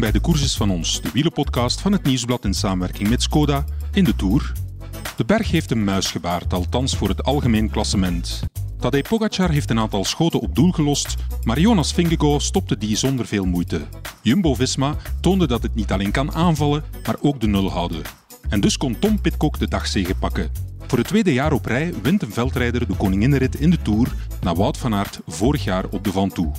Bij de Courses van ons, de wielenpodcast van het Nieuwsblad in samenwerking met Skoda in de Tour. De berg heeft een muis gebaard, althans voor het algemeen klassement. Tadej Pogacar heeft een aantal schoten op doel gelost, maar Jonas Vingegaard stopte die zonder veel moeite. Jumbo-Visma toonde dat het niet alleen kan aanvallen, maar ook de nul houden. En dus kon Tom Pitcock de dagzege pakken. Voor het tweede jaar op rij wint een veldrijder de koninginnenrit in de Tour na Wout van Aert vorig jaar op de Van Toe.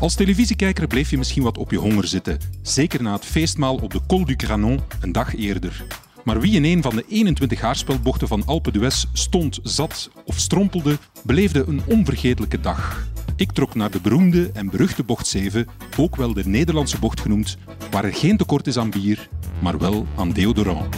Als televisiekijker bleef je misschien wat op je honger zitten, zeker na het feestmaal op de Col du Granon een dag eerder. Maar wie in een van de 21 haarspelbochten van Alpe d'Huez stond, zat of strompelde, beleefde een onvergetelijke dag. Ik trok naar de beroemde en beruchte bocht 7, ook wel de Nederlandse bocht genoemd, waar er geen tekort is aan bier, maar wel aan deodorant.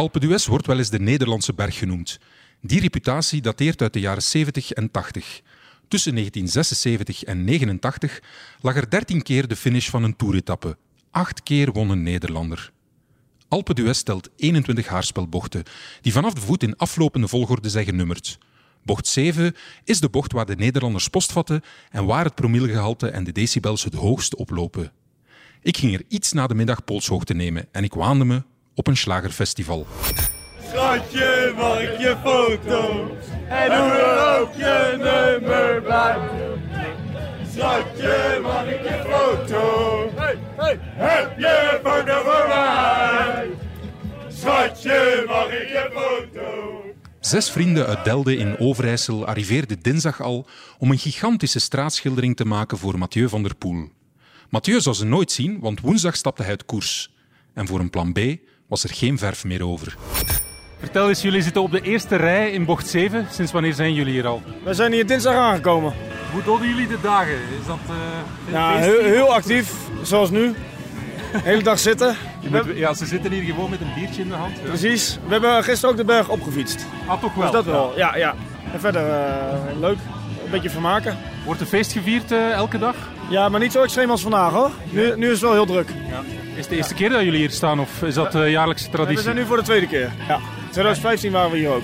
Alpe d'Huez wordt wel eens de Nederlandse berg genoemd. Die reputatie dateert uit de jaren 70 en 80. Tussen 1976 en 89 lag er 13 keer de finish van een toeretappe. Acht keer won een Nederlander. Alpe d'Huez telt 21 haarspelbochten, die vanaf de voet in aflopende volgorde zijn genummerd. Bocht 7 is de bocht waar de Nederlanders post vatten en waar het promillegehalte en de decibels het hoogst oplopen. Ik ging er iets na de middag polshoogte nemen en ik waande me op een slagerfestival. Schatje, mag ik je foto? En er ook je nummer bij. Schatje, mag ik je foto? Hey, hey. Heb je foto voor mij? Schatje, mag ik je foto? Zes vrienden uit Delde in Overijssel arriveerden dinsdag al om een gigantische straatschildering te maken voor Mathieu van der Poel. Mathieu zou ze nooit zien, want woensdag stapte hij uit koers. En voor een plan B was er geen verf meer over. Vertel eens, jullie zitten op de eerste rij in bocht 7. Sinds wanneer zijn jullie hier al? We zijn hier dinsdag aangekomen. Hoe doden jullie de dagen? Is dat eh, Ja, heel, heel actief, zoals nu. De hele dag zitten. Moet- ja, ze zitten hier gewoon met een biertje in de hand. Ja. Precies. We hebben gisteren ook de berg opgefietst. Ah, toch wel. Dus dat wel, ja. ja. En verder eh, leuk. Een beetje vermaken. Wordt er feest gevierd eh, elke dag? Ja, maar niet zo extreem als vandaag hoor. Nu, nu is het wel heel druk. Is het de eerste keer dat jullie hier staan of is dat eh, jaarlijkse traditie? we zijn nu voor de tweede keer. Ja. 2015 waren we hier ook.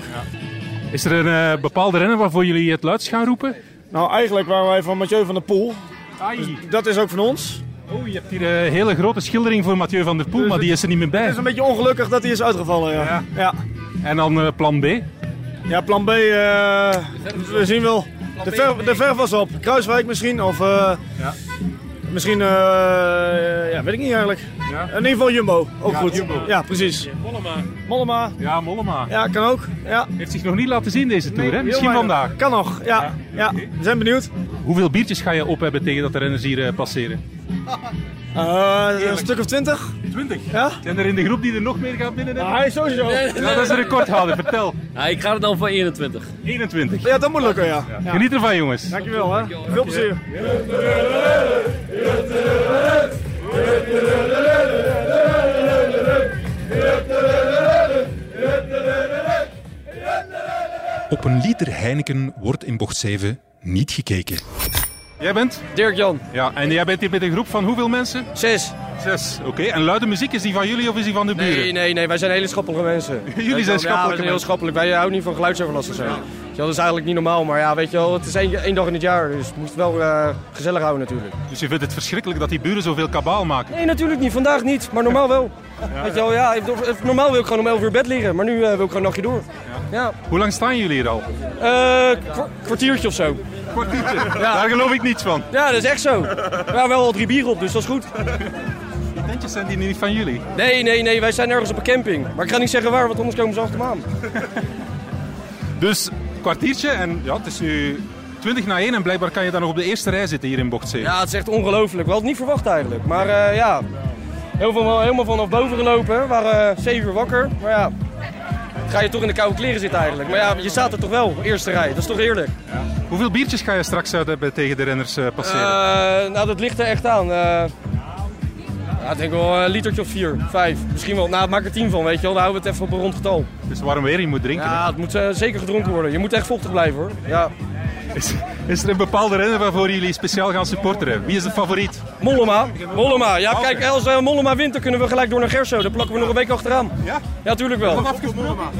Is er een eh, bepaalde renner waarvoor jullie het luidst gaan roepen? Nou, eigenlijk waren wij van Mathieu van der Poel. Ai. Dat is ook van ons. Oh, je hebt hier een hele grote schildering voor Mathieu van der Poel, Dus maar die is er niet meer bij. Het is een beetje ongelukkig dat hij is uitgevallen. Ja, Ja. ja. En dan plan B? ja plan B, we zien wel. De verf, de verf was op. Kruiswijk misschien, of eh, Ja. misschien, eh, ja, weet ik niet eigenlijk. Ja. In ieder geval Jumbo, ook Ja, goed. Jumbo. Ja, precies. Mollema. Mollema, Ja, Mollema. ja, kan ook. Ja. Heeft zich nog niet laten zien deze Tour, hè? Misschien vandaag. Kan nog, ja. ja. We zijn benieuwd. Hoeveel biertjes ga je op hebben tegen dat de renners hier eh, passeren? Eh, een stuk of twintig. 20. Ja? Zijn er in de groep die er nog meer gaan binnen hebben? Ah, hij sowieso. Ja, dat is een recordhouder. Vertel. Ja, ik ga er dan voor 21. 21. Ja, dat moet lukken, ja. ja. Geniet ervan, jongens. Dankjewel, hè. Veel plezier. Op een liter Heineken wordt in bocht 7 niet gekeken. Jij bent? Dirk-Jan, Ja, en jij bent hier met een groep van hoeveel mensen? 6. Zes. Oké, en luide muziek, is die van jullie of is die van de buren? Nee, nee, nee, wij zijn hele schappelijke mensen. Je zijn wel, Ja, zijn heel schappelijk. Wij houden niet van geluidsoverlast of zo. Wel, Dat is eigenlijk niet normaal, maar ja, weet je wel, het is één, één dag in het jaar, dus moet wel eh, gezellig houden natuurlijk. Dus je vindt het verschrikkelijk dat die buren zoveel kabaal maken? Nee, natuurlijk niet, vandaag niet, maar normaal wel. Weet je wel, ja, normaal wil ik gewoon om 11 uur bed liggen, maar nu eh, wil ik gewoon een nachtje door. Ja, Hoe lang staan jullie hier al? Eh, kwa- kwartiertje of zo. Kwartiertje. Daar geloof ik niets van. Ja, dat is echt zo. We hebben wel al drie bieren op, dus dat is goed. Die tentjes zijn die niet van jullie. Nee, nee, nee, wij zijn ergens op een camping. Maar ik ga niet zeggen waar, want anders komen ze achter me aan. Dus kwartiertje en ja, het is nu 20 na 1 en blijkbaar kan je dan nog op de eerste rij zitten hier in bocht 7. Ja, het is echt ongelooflijk. We hadden het niet verwacht eigenlijk. Maar eh, ja, heel veel, helemaal vanaf boven gelopen. We waren eh, 7 uur wakker. Maar ja, ga je toch in de koude kleren zitten eigenlijk. Maar ja, je staat er toch wel, eerste rij. Dat is toch heerlijk? Hoeveel biertjes ga je straks hebben tegen de renners eh, passeren? Eh, nou, dat ligt er echt aan. Eh, Ja, ik denk wel een litertje of vier, vijf. Misschien wel. Nou, maak er tien van, weet je wel. Dan houden we het even op een rond getal. Dus warm weer, je moet drinken. Ja, het moet eh, zeker gedronken worden. Je moet echt vochtig blijven hoor. Ja. Is, is er een bepaalde renner waarvoor jullie speciaal gaan supporteren? Wie is de favoriet? Mollema. Mollema. Ja, kijk, als uh, Mollema wint, dan kunnen we gelijk door naar Gerso. Dan plakken we nog een week achteraan. Ja? Ja, tuurlijk wel.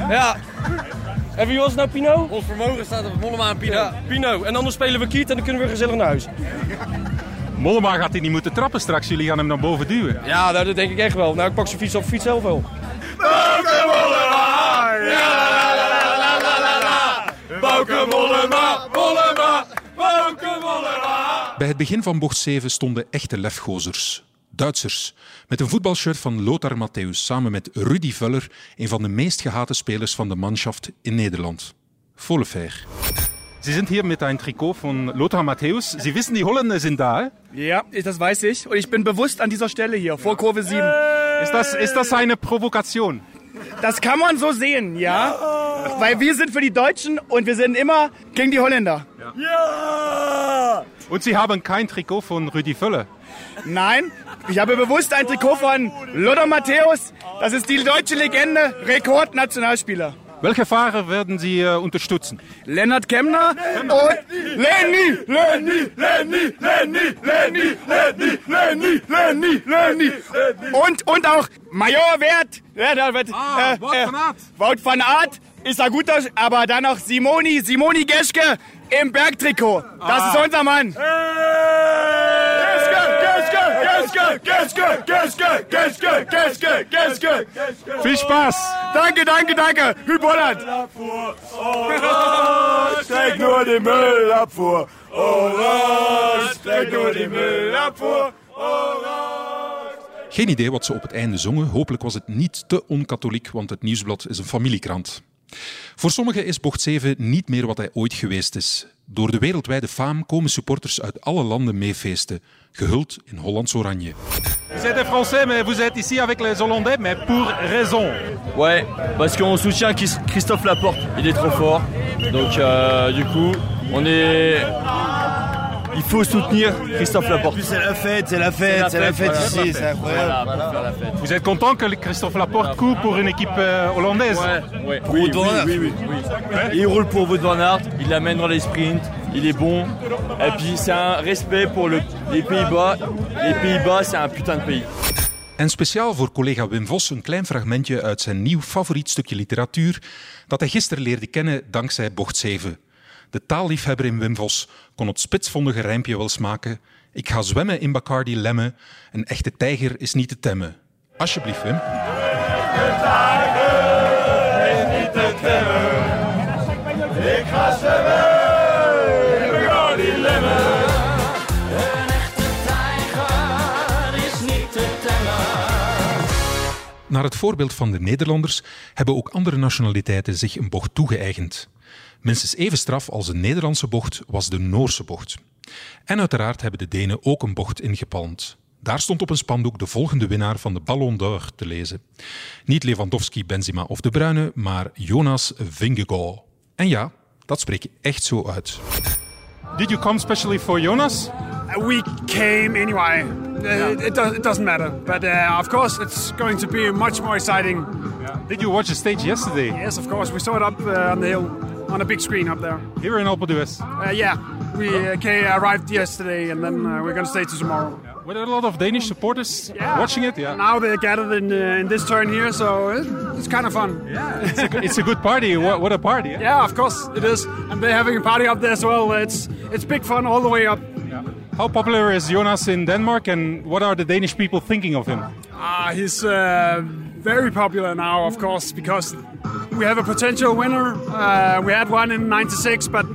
Ja. En wie was nou, Pino? Ons vermogen staat op Mollema en Pino. Ja, Pino. En anders spelen we Kiet en dan kunnen we gezellig naar huis. Mollema gaat hij niet moeten trappen straks. Jullie gaan hem naar boven duwen. Ja, nou, dat denk ik echt wel. Nou, ik pak zijn fiets op fiets zelf wel. Bouke Mollema! Ja, Bouke Mollema, Mollema, Bouke Mollema. Bij het begin van bocht 7 stonden echte lefgozers. Duitsers. Met een voetbalshirt van Lothar Matthäus samen met Rudy Vuller, een van de meest gehate spelers van de manschaft in Nederland. Volle fair. Sie sind hier mit einem Trikot von Lothar Matthäus. Sie wissen, die Holländer sind da. eh? Ja, das weiß ich. Und ich bin bewusst an dieser Stelle hier, vor Kurve 7. Ist das, ist das eine Provokation? Das kann man so sehen, ja? Weil wir sind für die Deutschen und wir sind immer gegen die Holländer. Ja! Und Sie haben kein Trikot von Rüdi Völler. Nein, ich habe bewusst ein Trikot von Lothar Matthäus. Das ist die deutsche Legende, Rekordnationalspieler. Welche Fahrer werden Sie äh, unterstützen? Lennart Kemner und Lenny, Lenny, Lenny, Lenny, Lenny, Lenny, Lenny, Lenny, Lenny. Und, und auch Major Wert. Ah, Wout van Aert. Wout van Aert ist ein guter, aber dann noch Simoni, Simoni Geschke im Bergtrikot. Das Ah. ist unser Mann. Geske, Geske, Geske, Geske, Geske, Geske. Viel Spaß! Danke, danke, danke. Holland. Orange, steig nur die Müllabfuhr. Orange, steig nur die Müllabfuhr. Geen idee wat ze op het einde zongen. Hopelijk was het niet te onkatholiek, want het Nieuwsblad is een familiekrant. Voor sommigen is bocht 7 niet meer wat hij ooit geweest is. Door de wereldwijde faam komen supporters uit alle landen meefeesten, gehuld in Hollands oranje. Vous êtes Français, mais vous êtes ici avec les Hollandais, mais pour raison. Ouais, parce qu'on soutient Chris- Christophe Laporte. Il est trop fort. Donc, euh, du coup, on est. Il faut soutenir Christophe Laporte. C'est la fête, c'est la fête, c'est la fête ici, c'est incroyable. Voilà, pour faire la fête. Vous êtes content que Christophe Laporte court pour une équipe euh, hollandaise Ouais, ouais. Pour Oui, oui, oui, oui, oui. Il roule pour Wout van Aert, il l'amène dans les sprints, il est bon. Et puis c'est un respect pour le- les Pays-Bas. Les Pays-Bas, c'est un putain de pays. En speciaal voor collega Wim Vos een klein fragmentje uit zijn nieuw favoriet stukje literatuur dat hij gisteren leerde kennen dankzij bocht 7. De taalliefhebber in Wim Vos kon het spitsvondige rijmpje wel smaken. Ik ga zwemmen in Bacardi Lemme. Een echte tijger is niet te temmen. Alsjeblieft, Wim. Ik ga zwemmen in Bacardi Lemon. Naar het voorbeeld van de Nederlanders hebben ook andere nationaliteiten zich een bocht toegeëigend. Minstens even straf als de Nederlandse bocht was de Noorse bocht. En uiteraard hebben de Denen ook een bocht ingepalmd. Daar stond op een spandoek de volgende winnaar van de Ballon d'Or te lezen. Niet Lewandowski, Benzema of De Bruyne, maar Jonas Vingegaard. En ja, dat spreek je echt zo uit. Did you come specially for Jonas? We came anyway. Uh, it, it, does, it doesn't matter. But uh, of course, it's going to be much more exciting. Did you watch the stage yesterday? Yes, of course. We saw it up uh, on the hill on a big screen up there. Here in Alpe. Uh, yeah, we uh, came, arrived yesterday and then uh, we're going to stay till tomorrow. Were there a lot of Danish supporters Yeah. watching it? Yeah. Now they're gathered in, uh, in this turn here, so it, it's kind of fun. It's a, it's a good party. What, what a party. eh? Yeah, of course it is. And they're having a party up there as well. It's it's big fun all the way up. How popular is Jonas in Denmark and what are the Danish people thinking of him? Ah, he's uh, very popular now, of course, because we have a potential winner. Uh, we had one in '96, but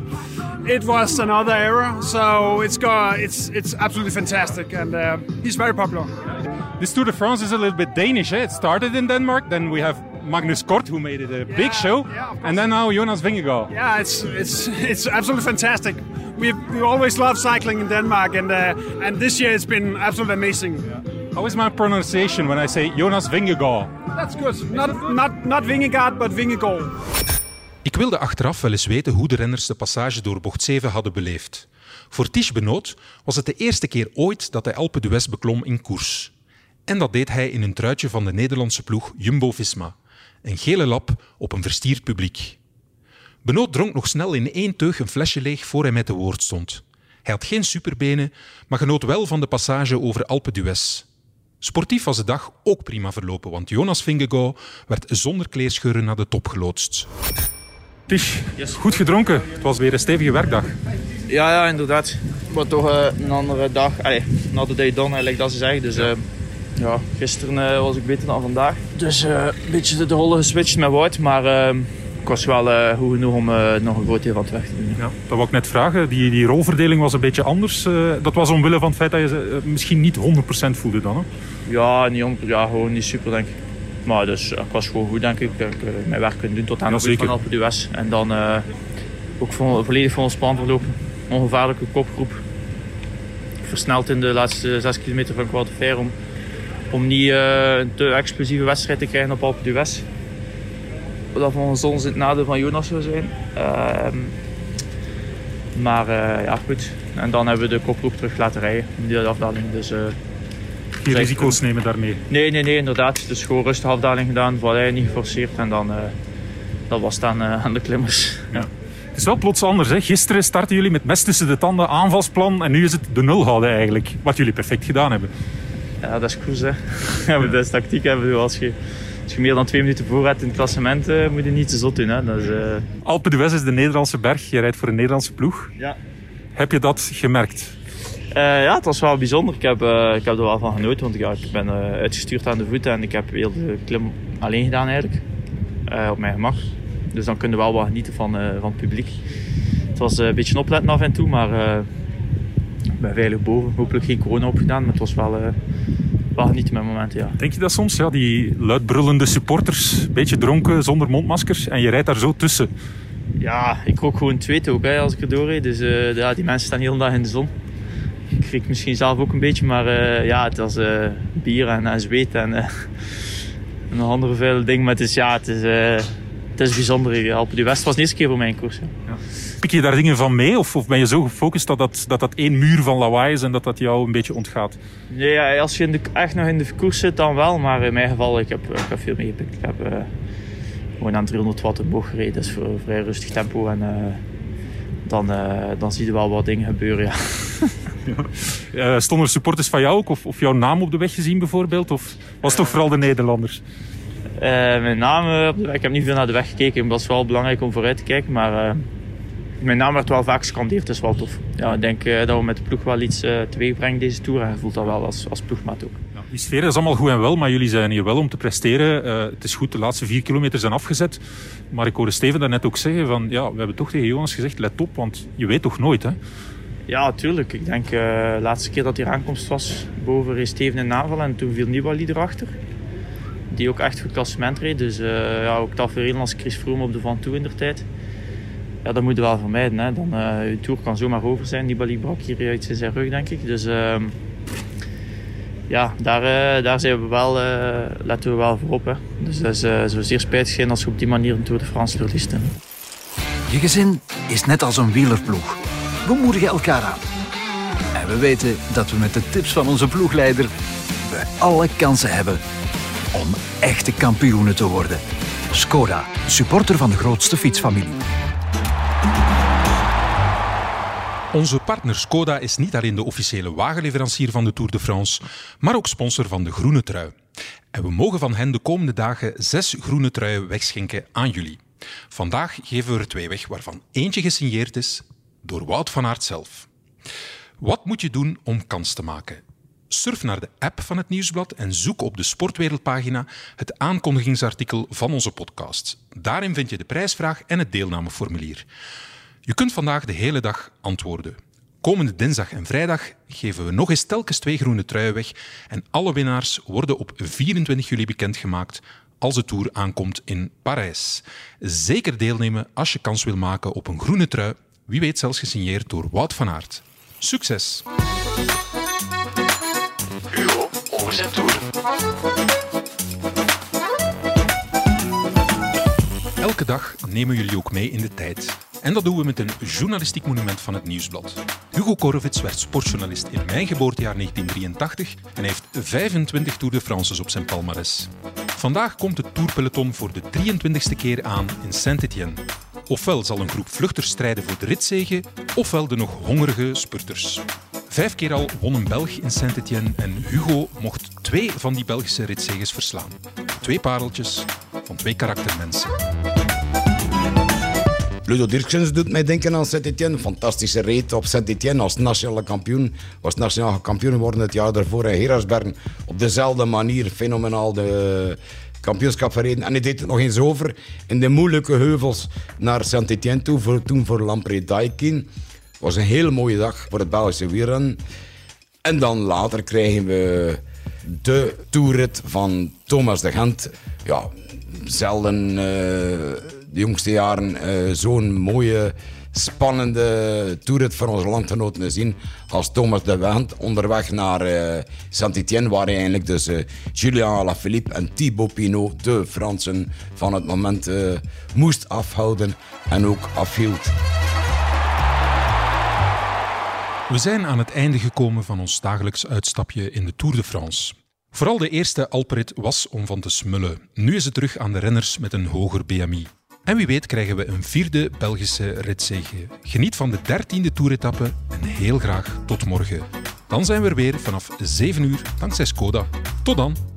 it was another era. So it's got it's it's absolutely fantastic, and uh, he's very popular. This Tour de France is a little bit Danish. Eh? It started in Denmark, then we have Magnus Kort who made it a big show, and then now Jonas Vingegaard. Yeah, it's it's it's absolutely fantastic. We've we always love cycling in Denmark, and uh, and this year it's been absolutely amazing. How is my pronunciation when I say Jonas Vingegaard? That's good. Not not not Vingegaard, but Vingegaard. Ik wilde achteraf wel eens weten hoe de renners de passage door bocht 7 hadden beleefd. Voor Tish Benoot was het de eerste keer ooit dat hij Alpe d'Huez beklom in koers. En dat deed hij in een truitje van de Nederlandse ploeg Jumbo-Visma. Een gele lap op een verstierd publiek. Benoot dronk nog snel in één teug een flesje leeg voor hij met de woord stond. Hij had geen superbenen, maar genoot wel van de passage over Alpe d'Huez. Sportief was de dag ook prima verlopen, want Jonas Vingegaard werd zonder kleerscheuren naar de top geloodst. Tisch, goed gedronken. Het was weer een stevige werkdag. Ja, ja, inderdaad. Maar toch eh, een andere dag. Allee, another day done, eigenlijk dat ze zeggen. Dus eh, ja, gisteren eh, was ik beter dan vandaag. Dus eh, een beetje de, de rollen geswitcht met Wout. Maar ik was wel eh, goed genoeg om eh, nog een groot deel van het weg te doen. Ja, dat wou ik net vragen. Die, die rolverdeling was een beetje anders. Eh, dat was omwille van het feit dat je ze misschien niet 100% voelde dan. Hè? Ja, niet ja, gewoon niet super, denk ik. Maar dus, ik was gewoon goed, denk ik. Ik heb mijn werk kunnen doen tot aan Ja, de van Alpe d'Huez. En dan ook vo- volledig volgens plan verlopen. Ongevaarlijke kopgroep. Versneld in de laatste 6 kilometer van Quadrifair om, om niet een te explosieve wedstrijd te krijgen op Alpe d'Huez. Dat volgens ons het nadeel van Jonas zou zijn. Ehm, maar eh, ja, goed. En dan hebben we de kopgroep terug laten rijden in die afdaling. Dus, eh, Geen risico's nemen daarmee. Nee, nee, nee, inderdaad. Dus gewoon rustig afdaling gedaan, vallei niet geforceerd en dan eh, dat was het aan, aan de klimmers. Ja. Het is wel plots anders. Hè? Gisteren starten jullie met mes tussen de tanden, aanvalsplan. En nu is het de nul houden eigenlijk. Wat jullie perfect gedaan hebben. ja, dat is koers hè. Ja, dat is tactiek. Ik bedoel, Als je, als je meer dan twee minuten voor hebt in het klassement, eh, moet je niet te zot doen. Hè. Dat is, eh, Alpe d'Huez is de Nederlandse berg. Je rijdt voor een Nederlandse ploeg. Ja. Heb je dat gemerkt? Eh, ja, het was wel bijzonder. Ik heb, ik heb er wel van genoten, want ja, ik ben uitgestuurd aan de voeten en ik heb heel de klim alleen gedaan eigenlijk. Op mijn gemak. Dus dan kunnen we wel wat genieten van, van het publiek. Het was een beetje opletten af en toe, maar ik ben veilig boven. Hopelijk geen corona opgedaan, maar het was wel, wel genieten met momenten, ja. Denk je dat soms? Ja, die luidbrullende supporters, een beetje dronken, zonder mondmaskers. En je rijdt daar zo tussen. Ja, ik rook gewoon tweet ook hè, als ik er doorrijd. Dus eh, ja, die mensen staan heel de dag in de zon. Ik riek misschien zelf ook een beetje, maar eh, ja, het was eh, bier en, en zweet en, en nog andere vuile dingen. Maar het is, ja, het is, het is bijzonder. Alpe d'Huez was de eerste keer voor mijn koers. Ja. Pik je daar dingen van mee? Of, of ben je zo gefocust dat dat, dat dat één muur van lawaai is en dat dat jou een beetje ontgaat? Nee, ja, als je in de, echt nog in de koers zit, dan wel. Maar in mijn geval, ik heb, ik heb veel meegepikt. Ik heb eh, gewoon aan 300 watt omhoog gereden. Dat is voor een vrij rustig tempo. En eh, dan, eh, dan zie je wel wat dingen gebeuren, ja. Stonden er supporters van jou ook? Of, of jouw naam op de weg gezien bijvoorbeeld? Of was het toch vooral de Nederlanders? Mijn naam op de weg, ik heb niet veel naar de weg gekeken. Het was wel belangrijk om vooruit te kijken. Maar mijn naam werd wel vaak gescandeerd. Dat is wel tof. Ja, ik denk eh, dat we met de ploeg wel iets eh teweeg brengen deze Tour. En je voelt dat wel als, als ploegmaat ook. Die sfeer is allemaal goed en wel, maar jullie zijn hier wel om te presteren. Eh, het is goed, de laatste vier kilometer zijn afgezet. Maar ik hoorde Steven daarnet ook zeggen van... Ja, we hebben toch tegen Jonas gezegd, let op, want je weet toch nooit, hè? Ja, tuurlijk. Ik denk eh, de laatste keer dat hier aankomst was, boven reed Steven in naval en toen viel Nibali erachter. Die ook echt goed klassement reed. Dus eh, ja, ook tafereel als Chris Froome op de Van Toe in der tijd. Ja, dat moet je wel vermijden. Hè. Dan, eh je tour kan zomaar over zijn. Nibali brak hier in zijn rug, denk ik. Dus ehm, ja, daar, eh, daar zijn we wel, eh, letten we wel voor op. Hè. Dus dat is, eh, zou zeer spijtig zijn als je op die manier een Tour de France verliest. Je gezin is net als een wielerploeg. We moedigen elkaar aan. En we weten dat we met de tips van onze ploegleider we alle kansen hebben om echte kampioenen te worden. Skoda, supporter van de grootste fietsfamilie. Onze partner Skoda is niet alleen de officiële wagenleverancier van de Tour de France, maar ook sponsor van de groene trui. En we mogen van hen de komende dagen zes groene truien wegschenken aan jullie. Vandaag geven we er twee weg, waarvan eentje gesigneerd is door Wout van Aert zelf. Wat moet je doen om kans te maken? Surf naar de app van het Nieuwsblad en zoek op de Sportwereldpagina het aankondigingsartikel van onze podcast. Daarin vind je de prijsvraag en het deelnameformulier. Je kunt vandaag de hele dag antwoorden. Komende dinsdag en vrijdag geven we nog eens telkens twee groene truien weg en alle winnaars worden op 24 juli bekendgemaakt als de Tour aankomt in Parijs. Zeker deelnemen als je kans wil maken op een groene trui, wie weet zelfs gesigneerd door Wout van Aert. Succes! Hugo over zijn tour. Elke dag nemen jullie ook mee in de tijd. En dat doen we met een journalistiek monument van het Nieuwsblad. Hugo Korovits werd sportjournalist in mijn geboortejaar 1983 en heeft 25 Tour de France's op zijn palmares. Vandaag komt het Tourpeloton voor de 23ste keer aan in Saint-Étienne. Ofwel zal een groep vluchters strijden voor de ritzege, ofwel de nog hongerige spurters. Vijf keer al won een Belg in Saint-Étienne en Hugo mocht twee van die Belgische ritzeges verslaan. Twee pareltjes van twee karaktermensen. Ludo Dirksens doet mij denken aan Saint-Etienne. Fantastische reet op Saint-Etienne als nationale kampioen. Was nationaal kampioen geworden het jaar daarvoor in Herasbergen. Op dezelfde manier fenomenaal de kampioenschap verreden. En hij deed het nog eens over in de moeilijke heuvels naar Saint-Etienne toe. Voor, toen voor Lampre Daikin. was een hele mooie dag voor het Belgische wielrennen. En dan later krijgen we de toerit van Thomas de Gent. Ja, zelden uh, de jongste jaren uh, zo'n mooie, spannende toerit voor onze landgenoten zien als Thomas de Gent onderweg naar uh, Saint-Étienne, waar hij eigenlijk dus Julien Alaphilippe en Thibaut Pinot, de Fransen van het moment, moest afhouden en ook afhield. We zijn aan het einde gekomen van ons dagelijks uitstapje in de Tour de France. Vooral de eerste Alperit was om van te smullen. Nu is het terug aan de renners met een hoger BMI. En wie weet krijgen we een vierde Belgische ritzege. Geniet van de dertiende toeretappe en heel graag tot morgen. Dan zijn we er weer vanaf 7 uur dankzij Skoda. Tot dan!